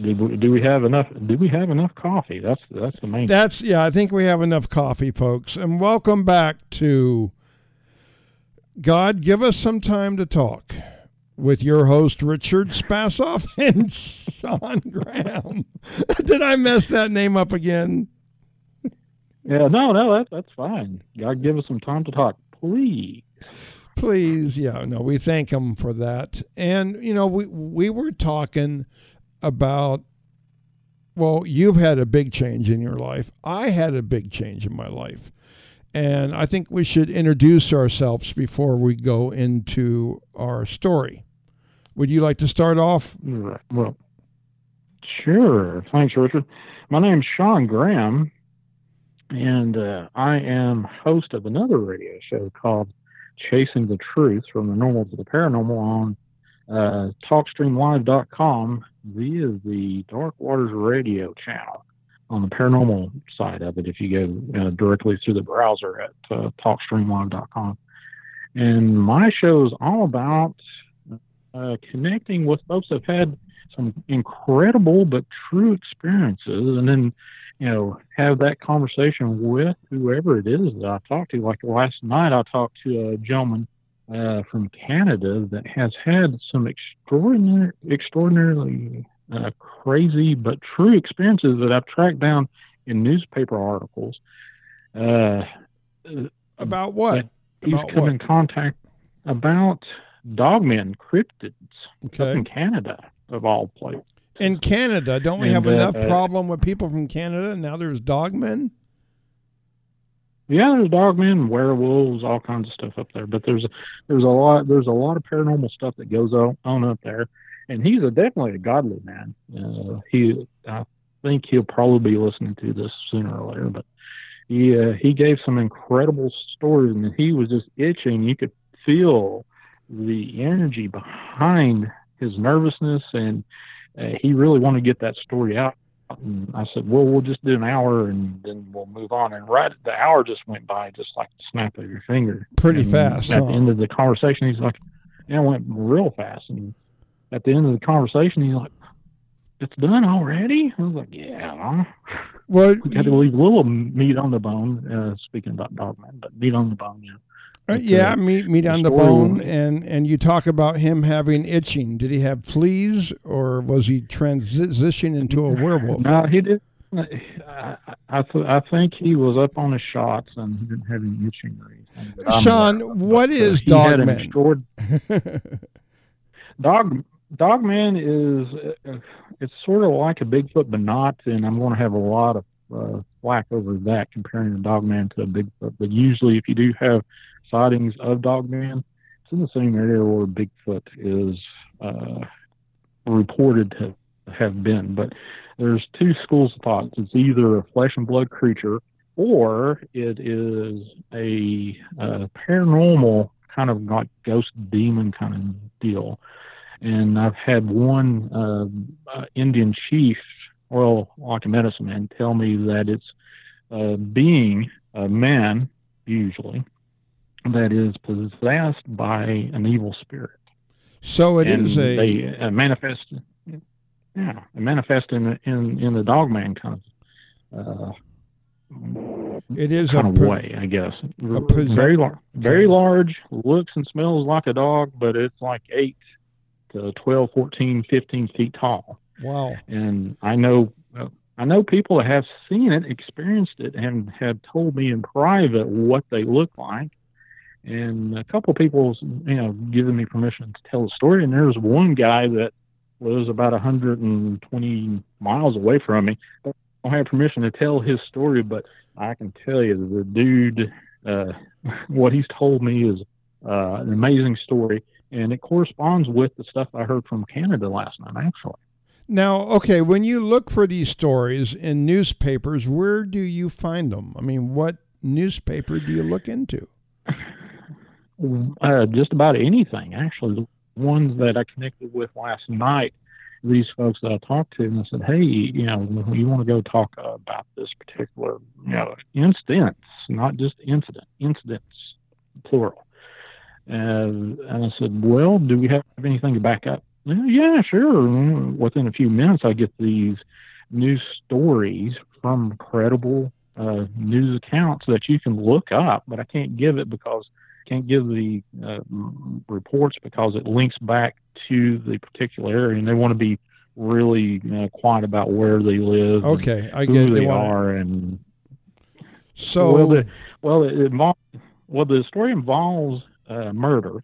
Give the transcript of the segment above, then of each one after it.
do we, do we have enough? Do we have enough coffee? That's that's the main. That's yeah. I think we have enough coffee, folks. And welcome back to God. Give us some time to talk with your host Richard Spasoff and Shawn Graham. Did I mess that name up again? Yeah, no, no, that, that's fine. God, give us some time to talk, please. Please, yeah, no, we thank him for that. And you know, we we were talking about well, you've had a big change in your life. I had a big change in my life. And I think we should introduce ourselves before we go into our story. Would you like to start off? Well, sure. Thanks, Richard. My name's Shawn Graham, and uh, I am host of another radio show called Chasing the Truth from the Normal to the Paranormal on uh, TalkStreamLive.com via the Dark Waters Radio channel on the paranormal side of it. If you go uh, directly through the browser at uh, TalkStreamLive.com, and my show is all about uh, connecting with folks that have had some incredible but true experiences, and then you know have that conversation with whoever it is that I talk to. Like last night, I talked to a gentleman uh, from Canada that has had some extraordinary, extraordinarily uh, crazy but true experiences that I've tracked down in newspaper articles. Uh, about what? He's about come what? in contact about dogmen, cryptids Okay. in Canada, of all places. In Canada, don't we And, have uh, enough uh, problem with people from Canada? Now there's dogmen. Yeah, there's dogmen, werewolves, all kinds of stuff up there. But there's there's a lot there's a lot of paranormal stuff that goes on, up there, and he's a definitely a godly man. Uh, he I think he'll probably be listening to this sooner or later. But he uh, he gave some incredible stories, and he was just itching. You could feel the energy behind his nervousness, and uh, he really wanted to get that story out. And I said, well, we'll just do an hour and then we'll move on. And right, the hour just went by just like the snap of your finger. Pretty And fast, At huh? the end of the conversation, he's like, yeah, it went real fast. And at the end of the conversation, he's like, it's done already? I was like, yeah. Well, We had to leave a little meat on the bone, uh, speaking about Dogman, but meat on the bone, yeah. Uh, yeah, meat meat the on the bone, and and you talk about him having itching. Did he have fleas, or was he transitioning into a werewolf? No, he did. I, I, th- I think he was up on his shots and he didn't have any itching or anything. Shawn, aware of. what But, is he had an Dogman? extraord- Dog Dogman is uh, it's sort of like a Bigfoot, but not. And I'm going to have a lot of uh, flack over that comparing a Dogman to a Bigfoot. But usually, if you do have sightings of Dogman, it's in the same area where Bigfoot is uh, reported to have been. But there's two schools of thought. It's either a flesh and blood creature, or it is a uh, paranormal kind of like ghost demon kind of deal. And I've had one uh, uh, Indian chief, well, like a medicine man, tell me that it's a being, a man usually, that is possessed by an evil spirit. So it and is a they uh, manifest. Yeah, manifest in the, in in the dogman kind of uh, it is kind a of per- way, I guess. a possess- very lar- very large, looks and smells like a dog, but it's like eight to 12, 14, 15 feet tall. wow. And I know I know people that have seen it, experienced it, and have told me in private what they look like. And a couple people, you know, giving me permission to tell the story. And there's one guy that lives about 120 miles away from me. I don't have permission to tell his story, but I can tell you the dude, uh, what he's told me is uh, an amazing story, and it corresponds with the stuff I heard from Canada last night, actually. Now, okay, when you look for these stories in newspapers, where do you find them? I mean, what newspaper do you look into? Uh, just about anything, actually. The ones that I connected with last night, these folks that I talked to, and I said, "Hey, you know, you want to go talk about this particular, you know, instance, not just incident, incidents, plural." And, and I said, "Well, do we have anything to back up Yeah, sure. Within a few minutes, I get these news stories from credible uh, news accounts that you can look up, but I can't give it because can't give the uh, reports because it links back to the particular area, and they want to be really uh, quiet about where they live. Okay, I get it. they, They are, and So well, the, well, it involves well, the story involves uh, murder,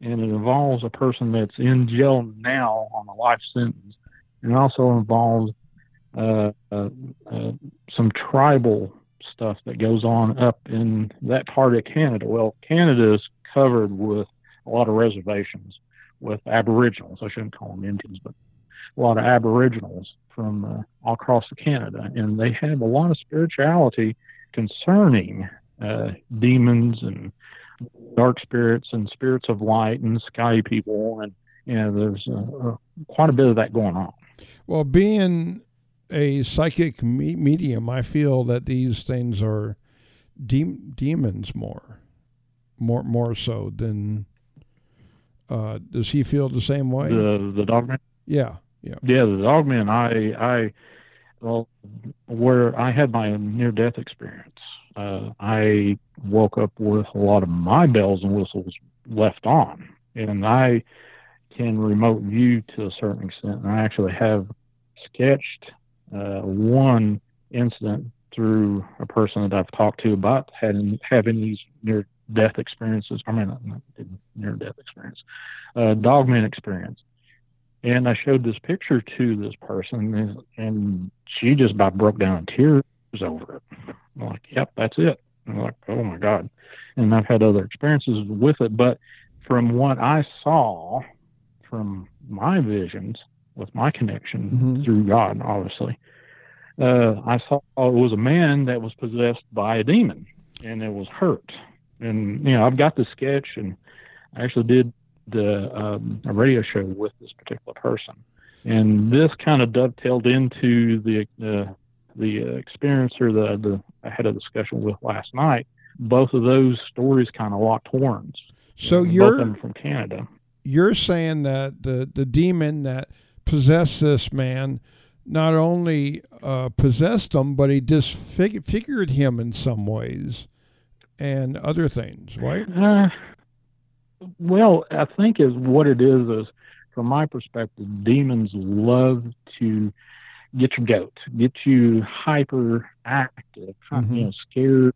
and it involves a person that's in jail now on a life sentence, and it also involves uh, uh, uh, some tribal stuff that goes on up in that part of Canada. Well, Canada is covered with a lot of reservations with Aboriginals. I shouldn't call them Indians, but a lot of Aboriginals from uh, all across Canada, and they have a lot of spirituality concerning uh, demons and dark spirits and spirits of light and sky people, and you know, there's uh, uh, quite a bit of that going on. Well, being a psychic me- medium, I feel that these things are de- demons more, more, more so than. Uh, does he feel the same way? The the dogman, yeah, yeah. yeah, the dogman. I I well, where I had my near death experience. Uh, I woke up with a lot of my bells and whistles left on, and I can remote view to a certain extent. And I actually have sketched uh, one incident through a person that I've talked to about having having these near death experiences. I mean, not near death experience, uh, dogman experience. And I showed this picture to this person, and, and she just about broke down in tears over it. I'm like, yep, that's it. I'm like, oh my God. And I've had other experiences with it, but from what I saw from my visions with my connection Mhm. through God, obviously, uh, I saw it was a man that was possessed by a demon and it was hurt. And, you know, I've got the sketch and I actually did the um, a radio show with this particular person. And this kind of dovetailed into the uh, the uh, experience or the, the I had a discussion with last night. Both of those stories kind of locked horns. So you're from Canada. you're saying that the the demon that possessed this man not only uh, possessed him, but he disfigured him in some ways and other things, right? Uh, well, I think is what it is is from my perspective, demons love to get your goat, get you hyper active, Mhm. you know, scared,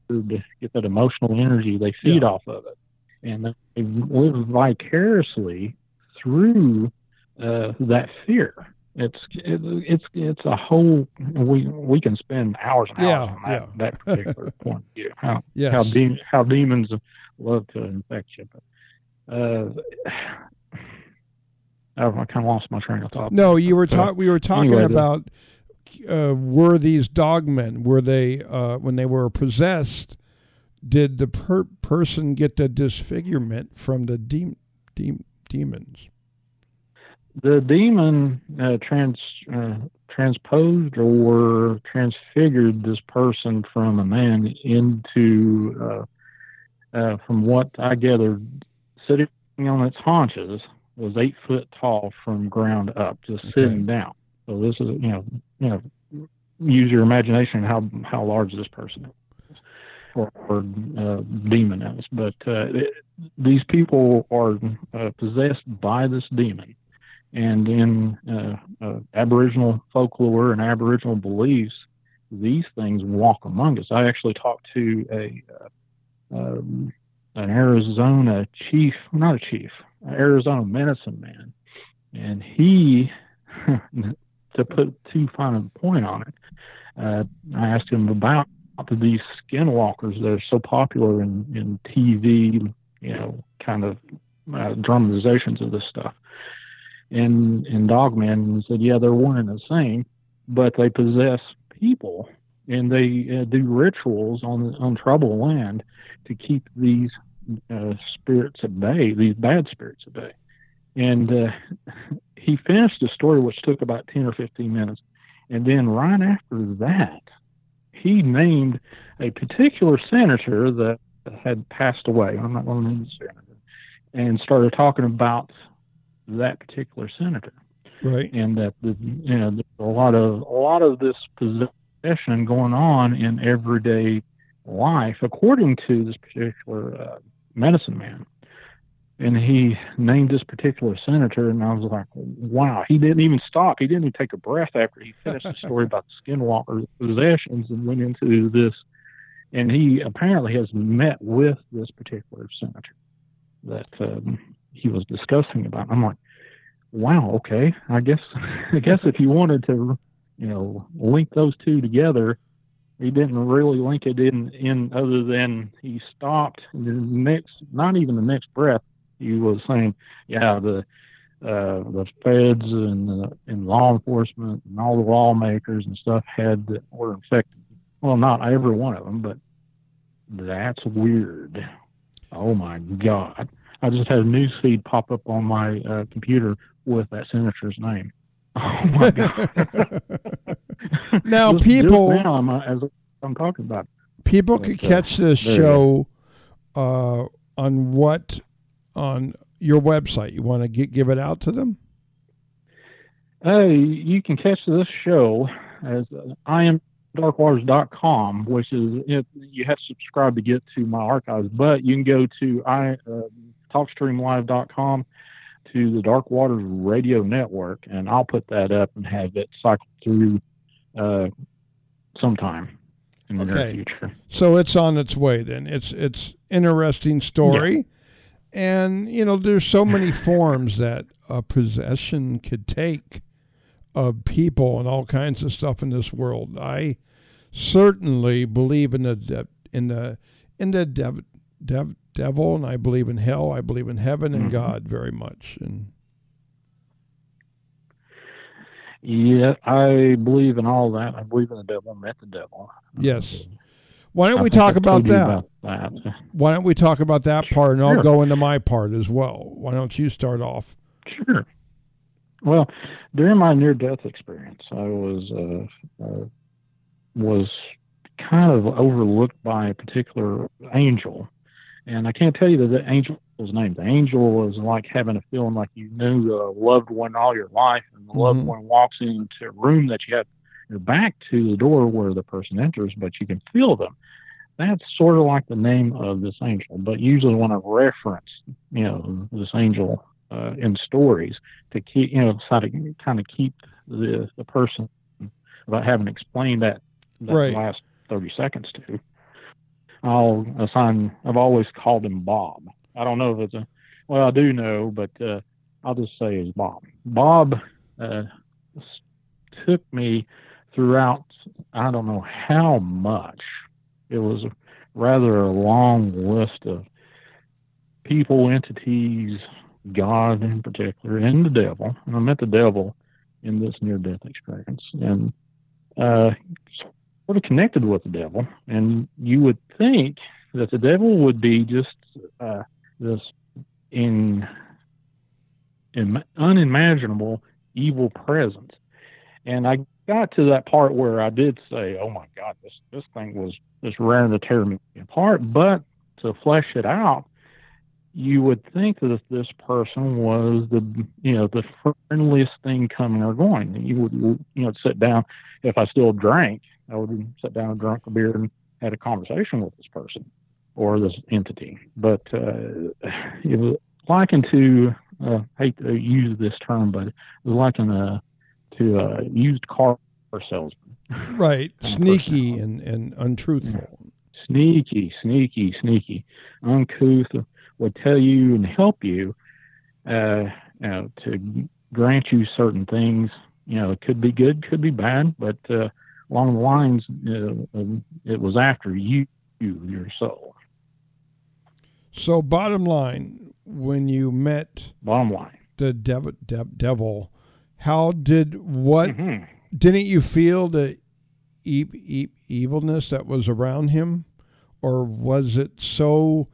get that emotional energy. They feed Yeah. off of it, and they live vicariously through uh, that fear. It's it, it's it's a whole we we can spend hours and hours Yeah, on that, yeah. that particular point of view. How Yes. how de- how demons love to infect you. But, uh, I kind of lost my train of thought. No, you were So. We were talking anyway, about uh, were these dogmen? Were they uh, when they were possessed? Did the per- person get the disfigurement from the de- de- demons? The demon uh, trans uh, transposed or transfigured this person from a man into, uh, uh, from what I gathered, sitting on its haunches was eight foot tall from ground up, just Okay. sitting down. So this is you know you know use your imagination how how large this person is or, or uh, demon is. But uh, it, these people are uh, possessed by this demon, and in uh, uh, Aboriginal folklore and Aboriginal beliefs, these things walk among us. I actually talked to a uh, um, an Arizona chief, not a chief, an Arizona medicine man, and he, to put too fine a point on it, uh, I asked him about these skinwalkers that are so popular in, in TV, you know, kind of uh, dramatizations of this stuff. And and Dogman and said, yeah, they're one and the same, but they possess people and they uh, do rituals on on troubled land to keep these uh, spirits at bay, these bad spirits at bay. And uh, he finished the story, which took about ten or fifteen minutes, and then right after that, he named a particular senator that had passed away. I'm not going to name the senator, and started talking about that particular senator, Right. and that the you know there's a lot of a lot of this possession going on in everyday life, according to this particular uh, medicine man. And he named this particular senator, and I was like, "Wow!" He didn't even stop. He didn't even take a breath after he finished the story about the skinwalker possessions and went into this. And he apparently has met with this particular senator that um, he was discussing about. I'm like, "Wow! Okay, I guess I guess if you wanted to, you know, link those two together, he didn't really link it in in other than he stopped the next not even the next breath he was saying yeah the uh the feds and the, and law enforcement and all the lawmakers and stuff had were infected well not every one of them but that's weird oh my god i just had a news feed pop up on my uh, computer with that senator's name oh my god now Just- just people now I'm, uh, as I'm talking about. people But, could uh, catch this show uh, on what on your website. You want to gi- give it out to them? Uh, you can catch this show as uh, iamdarkwaters.com, which is it, you have to subscribe to get to my archives, but you can go to i uh, talkstreamlive.com to the Dark Waters Radio Network, and I'll put that up and have it cycle through uh, sometime in the Okay. near future. So it's on its way. Then it's it's interesting story, and you know there's so many forms that a possession could take of people and all kinds of stuff in this world. I certainly believe in the de- in the in the dev, dev, devil, and I believe in hell. I believe in heaven and Mhm. God very much. And Yeah, I believe in all that. I believe in the devil, met the devil. Yes. why don't I we talk about that? about that. Why don't we talk about that part, and I'll go into my part as well. Why don't you start off? Sure. Well, during my near-death experience, I was uh, uh, was kind of overlooked by a particular angel, and I can't tell you that the angel's name. The angel was like having a feeling like you knew a loved one all your life, and the loved Mhm. one walks into a room that you have your back to the door where the person enters, but you can feel them. That's sort of like the name of this angel, but usually when I reference, you know, this angel uh, in stories to keep, you know, try to kind of keep the the person without having to explain that, that Right. last thirty seconds to. I'll assign. I've always called him Bob. I don't know if it's a. Well, I do know, but uh, I'll just say it's Bob. Bob uh, took me throughout. I don't know how much. It was rather a long list of people, entities, God in particular, and the devil. And I met the devil in this near death experience. And uh, sort of connected with the devil. And you would think that the devil would be just uh, this in, in unimaginable evil presence. And I got to that part where I did say, "Oh my God, this this thing was just ready to tear me apart." But to flesh it out, you would think that this person was the you know the friendliest thing coming or going. You would you know sit down. If I still drank, I would sit down and drink a beer and had a conversation with this person or this entity. But uh, it was likened to uh, hate to use this term, but it was likened uh, to a used car salesman. Right, sneaky and, and untruthful. sneaky, sneaky, sneaky, uncouth, would tell you and help you, uh, you know, to grant you certain things. You know, it could be good, could be bad, but uh, along the lines, uh, it was after you, you, your soul. So, bottom line, when you met Bottom line. the dev- dev- devil, how did what Mhm. didn't you feel the e- e- evilness that was around him, or was it so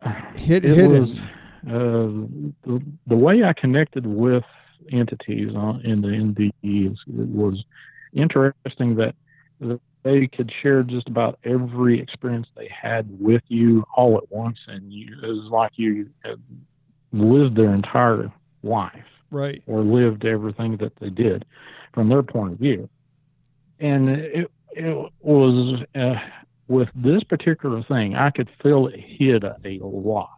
hid- it hidden? was uh, the, the way I connected with entities in the is, was interesting that they could share just about every experience they had with you all at once, and you, it was like you had lived their entire life Right. or lived everything that they did from their point of view. And it, it was uh, with this particular thing, I could feel it hit a, a lot.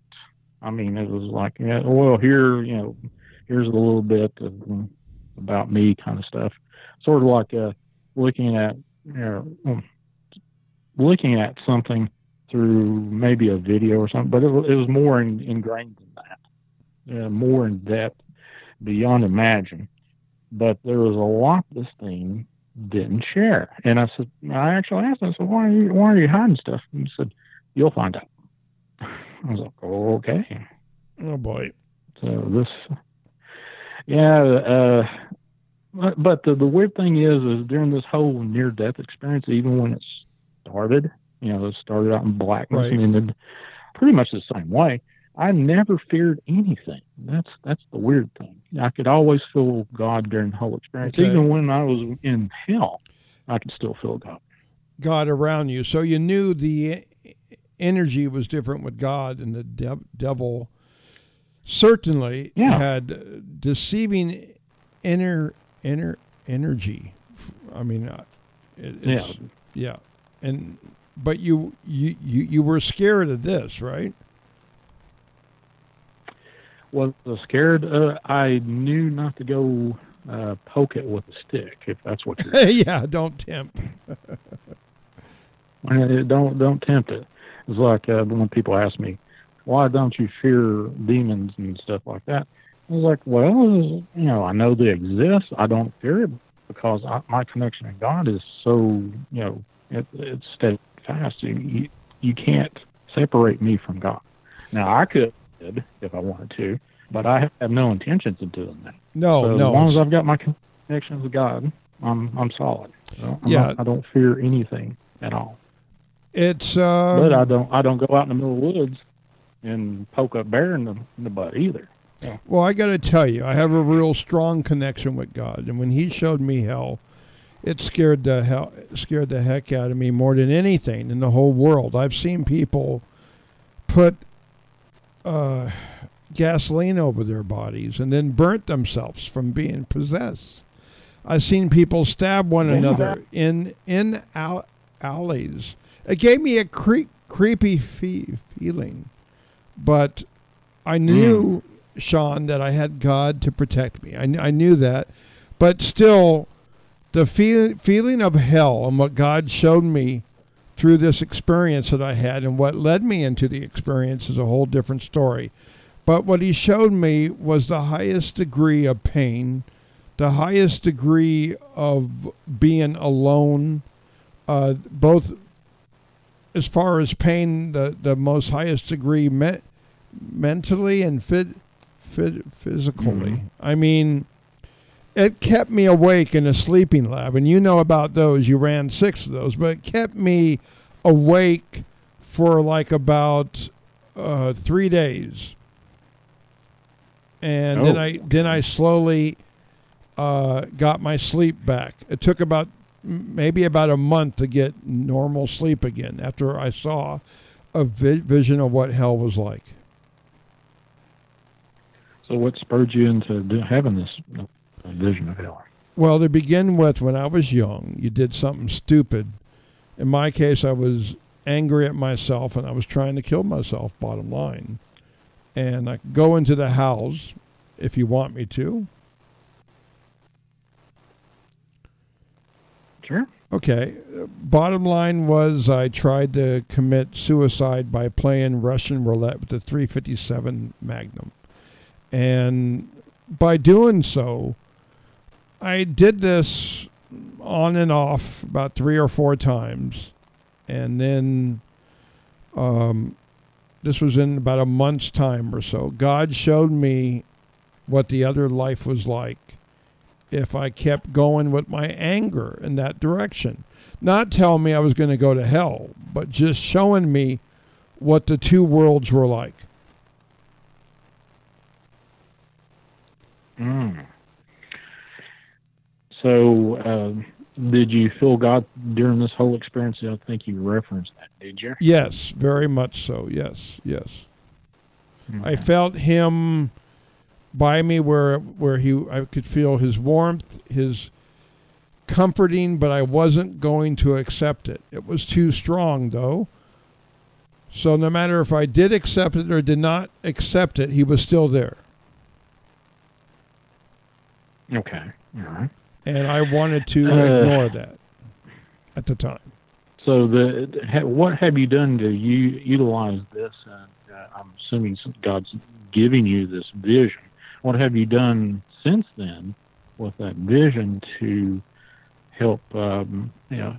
I mean, it was like, well, here, you know, here's a little bit of, about me kind of stuff. Sort of like uh, looking at, you know, um, looking at something through maybe a video or something, but it, it was more in, ingrained than that, uh, more in depth, beyond imagine. But there was a lot this thing didn't share, and I said, I actually asked, him, I said, why are you, why are you hiding stuff? And he said, you'll find out. I was like, okay. Oh boy. So this, yeah, uh, but, but the, the weird thing is, is during this whole near death experience, even when it started, you know, it started out in blackness Right. and ended pretty much the same way. I never feared anything. That's that's the weird thing. I could always feel God during the whole experience, Okay. even when I was in hell. I could still feel God. God around you. So you knew the energy was different with God, and the dev- devil certainly Yeah. had deceiving inner inner energy. I mean, uh, it, it's, yeah. And but you you you you were scared of this, right? Was scared? Uh, I knew not to go uh, poke it with a stick, if that's what you're yeah. Don't tempt. Don't don't tempt it. It's like uh, when people ask me, "Why don't you fear demons and stuff like that?" I was like, "Well, you know, I know they exist. I don't fear it because I, my connection to God is so, you know, it, it's steadfast. You, you you can't separate me from God. Now I could if I wanted to, but I have no intentions of doing that. No, so no. as long as I've got my connections with God, I'm I'm solid. So I'm Yeah. not, I don't fear anything at all. it's um, But I don't I don't go out in the middle of the woods and poke a bear in the, in the butt either. Well, I got to tell you, I have a real strong connection with God, and when He showed me hell, it scared the hell scared the heck out of me more than anything in the whole world. I've seen people put uh, gasoline over their bodies and then burnt themselves from being possessed. I've seen people stab one Yeah. another in in al- alleys. It gave me a cre- creepy fe- feeling, but I knew, Shawn, that I had God to protect me. I, I knew that, but still, the feel, feeling of hell and what God showed me through this experience that I had and what led me into the experience is a whole different story. But what he showed me was the highest degree of pain, the highest degree of being alone, uh, both as far as pain, the, the most highest degree me- mentally and fit, physically. Mhm. I mean, it kept me awake in a sleeping lab, and you know about those. You ran six of those, but it kept me awake for like about uh, three days, and then Oh. I then I slowly uh, got my sleep back. It took about maybe about a month to get normal sleep again after I saw a vi- vision of what hell was like. So what spurred you into having this vision of hell? Well, to begin with, when I was young, you did something stupid. In my case, I was angry at myself and I was trying to kill myself, bottom line. And I go into the house if you want me to. Sure. Okay. Bottom line was I tried to commit suicide by playing Russian roulette with the 357 Magnum. And by doing so, I did this on and off about three or four times. And then um, this was in about a month's time or so. God showed me what the other life was like if I kept going with my anger in that direction. Not telling me I was going to go to hell, but just showing me what the two worlds were like. Mm. So, uh, did you feel God during this whole experience? I think you referenced that. Did you? Yes, very much so. Yes, yes. I felt him by me where where he I could feel his warmth, his comforting, but I wasn't going to accept it. It was too strong though. So no matter if I did accept it or did not accept it, he was still there. Okay. All right. And I wanted to Uh, ignore that at the time. So the ha- what have you done to u- utilize this? And uh, I'm assuming God's giving you this vision. What have you done since then with that vision to help um, you know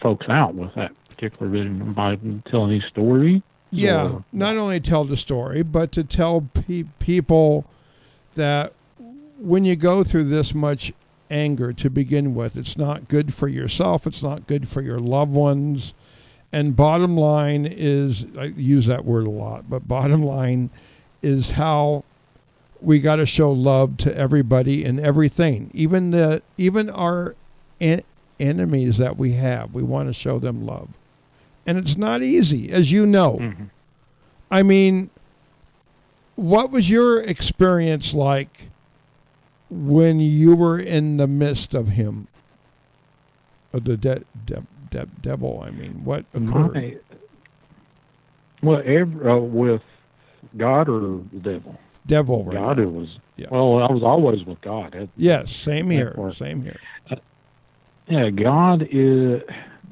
folks out with that particular vision by telling these stories? Yeah, or- not only tell the story, but to tell pe- people that when you go through this much anger to begin with, it's not good for yourself, it's not good for your loved ones. And bottom line is, I use that word a lot, but bottom line is how we got to show love to everybody and everything, even the even our en- enemies that we have. We want to show them love, and it's not easy, as you know. Mhm. I mean, what was your experience like when you were in the midst of him, of the de- de- de- devil? I mean, what occurred? My, well, every, uh, with God or the devil? devil, right? God, it was. Yeah. Well, I was always with God. It- Yes, same here. Same here. yeah, God is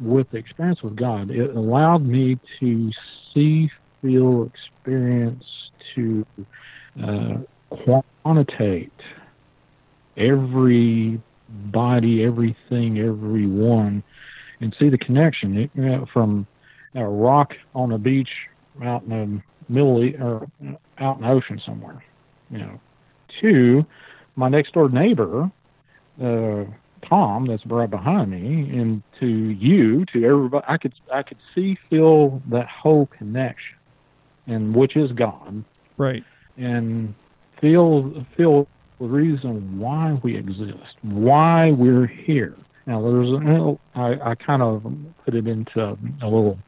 with the experience with God. It allowed me to see, feel, experience, to uh, quantitate every body, everything, everyone, and see the connection it, you know, from a rock on a beach out in the middle or out in the ocean somewhere, you know, to my next door neighbor. Uh, Tom that's right behind me and to you, to everybody I could I could see feel that whole connection and which is God Right. and feel feel the reason why we exist, why we're here. Now there's a, I, I kind of put it into a little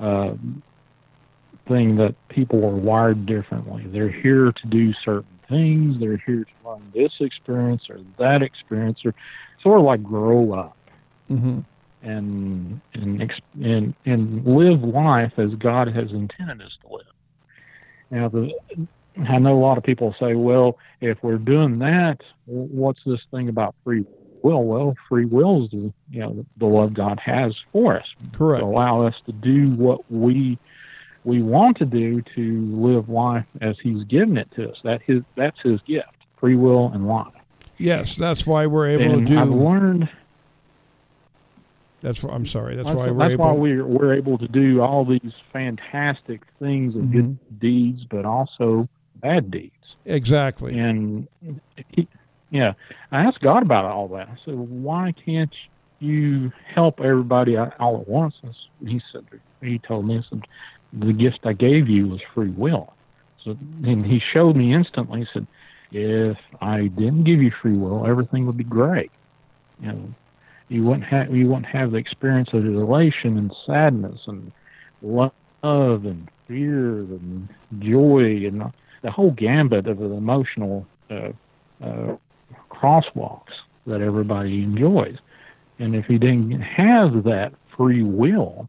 uh, thing that people are wired differently. They're here to do certain things. They're here to learn this experience or that experience, or sort of like grow up hmm and and and and live life as God has intended us to live. Now, the I know a lot of people say, well, if we're doing that, what's this thing about free will? Well, free will is the you know the love God has for us Correct. to allow us to do what we we want to do to live life as He's given it to us. That his that's His gift, free will and life. Yes, that's why we're able and to do. I've learned that's why I'm sorry. That's, That's, why we're that's able. why we're we're able to do all these fantastic things and good Mm-hmm. deeds, but also bad deeds. exactly. And he, yeah, I asked God about all that. I said, "Why can't you help everybody all at once?" And he said, "He told me, he said, the gift I gave you was free will." So, and he showed me instantly. He said, "If I didn't give you free will, everything would be great. You know, you wouldn't have you wouldn't have the experience of elation and sadness and love and fear and joy and the whole gambit of the emotional uh, uh, crosswalks that everybody enjoys. And if you didn't have that free will,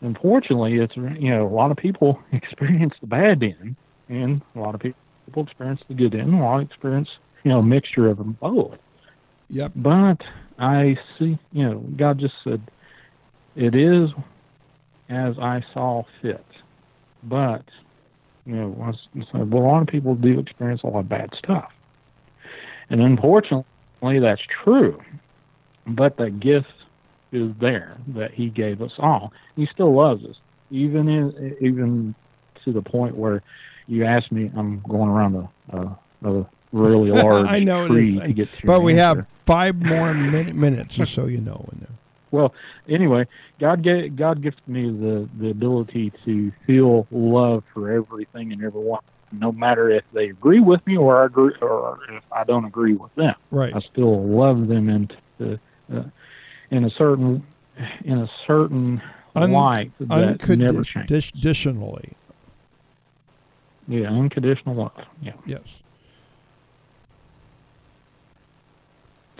unfortunately, it's you know a lot of people experience the bad end, and a lot of people experience the good end. A lot experience you know a mixture of them both. Yep. But I see, you know, God just said, "It is as I saw fit." But you know, well, a lot of people do experience a lot of bad stuff, and unfortunately, that's true. But that gift is there that He gave us all. He still loves us, even in even to the point where you ask me, I'm going around a, a, a really large I know tree to get to. But we answer. have five more min- minutes, just so you know. In there. Well, anyway, God gave God gifted me the the ability to feel love for everything and everyone, no matter if they agree with me or I agree or if I don't agree with them. Right. I still love them into uh, in a certain in a certain Un- light that never changes. Unconditionally. Yeah, unconditional love. Yeah. Yes.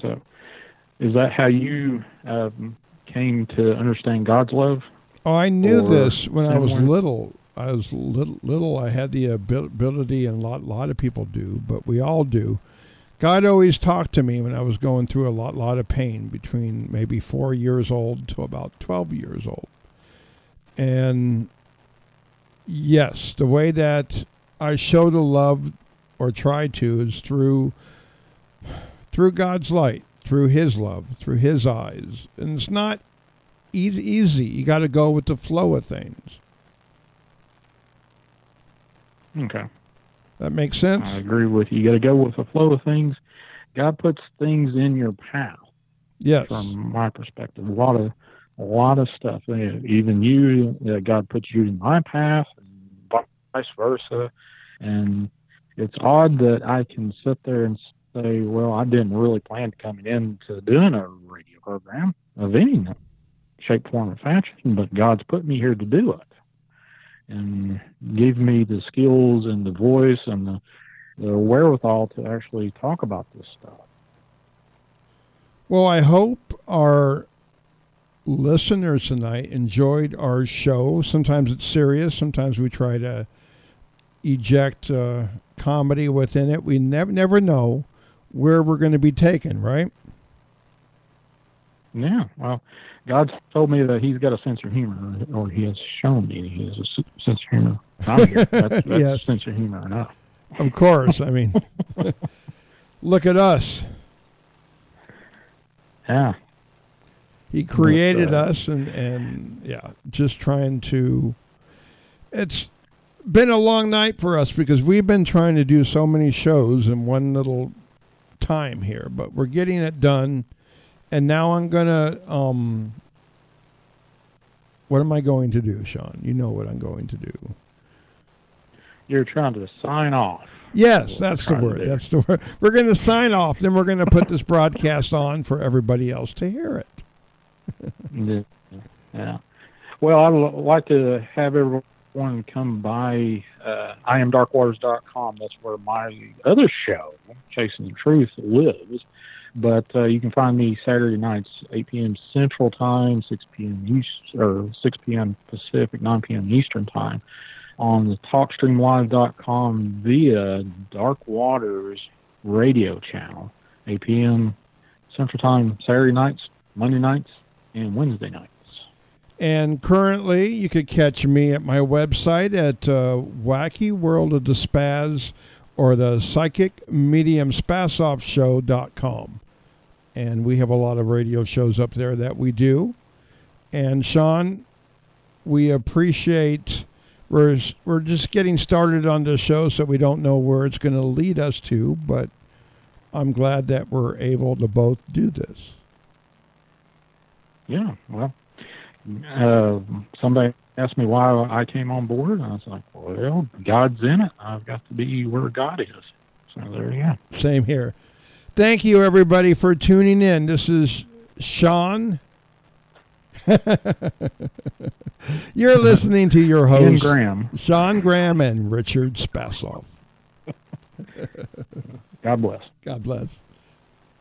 So, is that how you um, came to understand God's love? Oh, I knew this when I was little. I was little. Little. I had the ability, and a lot, lot of people do, but we all do. God always talked to me when I was going through a lot, lot of pain between maybe four years old to about twelve years old, and yes, the way that I show the love or try to is through through God's light, through His love, through His eyes, and it's not easy. You got to go with the flow of things. Okay. That makes sense. I agree with you. You got to go with the flow of things. God puts things in your path. Yes. From my perspective, a lot of a lot of stuff. Even you, uh, God puts you in my path, and vice versa. And it's odd that I can sit there and say, "Well, I didn't really plan coming into doing a radio program of any shape, form, or fashion, but God's put me here to do it." and gave me the skills and the voice and the, the wherewithal to actually talk about this stuff. Well, I hope our listeners tonight enjoyed our show. Sometimes it's serious. Sometimes we try to eject uh, comedy within it. We never never know where we're going to be taken, right? Yeah, well, God's told me that He's got a sense of humor, or He has shown me He has a sense of humor. I'm here. That's, that's Yes. sense of humor enough. Of course. I mean, look at us. Yeah, He created uh, us, and and yeah, just trying to. It's been a long night for us because we've been trying to do so many shows in one little time here, but we're getting it done. And now I'm gonna. Um, what am I going to do, Shawn? You know what I'm going to do. you're trying to sign off. Yes, that's the to word. That's the word. We're going to sign off. Then we're going to put this broadcast on for everybody else to hear it. Yeah. yeah. Well, I'd like to have everyone come by uh, iamdarkwaters.com. That's where my other show, Chasing the Truth, lives. But uh, you can find me Saturday nights, 8 p.m. Central Time, 6 p.m. East, or 6 p.m. Pacific, 9 p.m. Eastern Time on the TalkStreamLive.com via Dark Waters radio channel, 8 p.m. Central Time, Saturday nights, Monday nights, and Wednesday nights. And currently, you could catch me at my website at uh, Wacky World of the Spaz or the Psychic Medium Spasoff Show.com. And we have a lot of radio shows up there that we do. And Shawn, we appreciate. We're we're just getting started on this show, so we don't know where it's going to lead us to. But I'm glad that we're able to both do this. Yeah, well, uh, somebody asked me why I came on board, and I was like, well, God's in it. I've got to be where God is. So there you go. Same here. Thank you, everybody, for tuning in. This is Shawn. You're listening to your host, Graham, Shawn Graham and Richard Spasoff. God bless. God bless.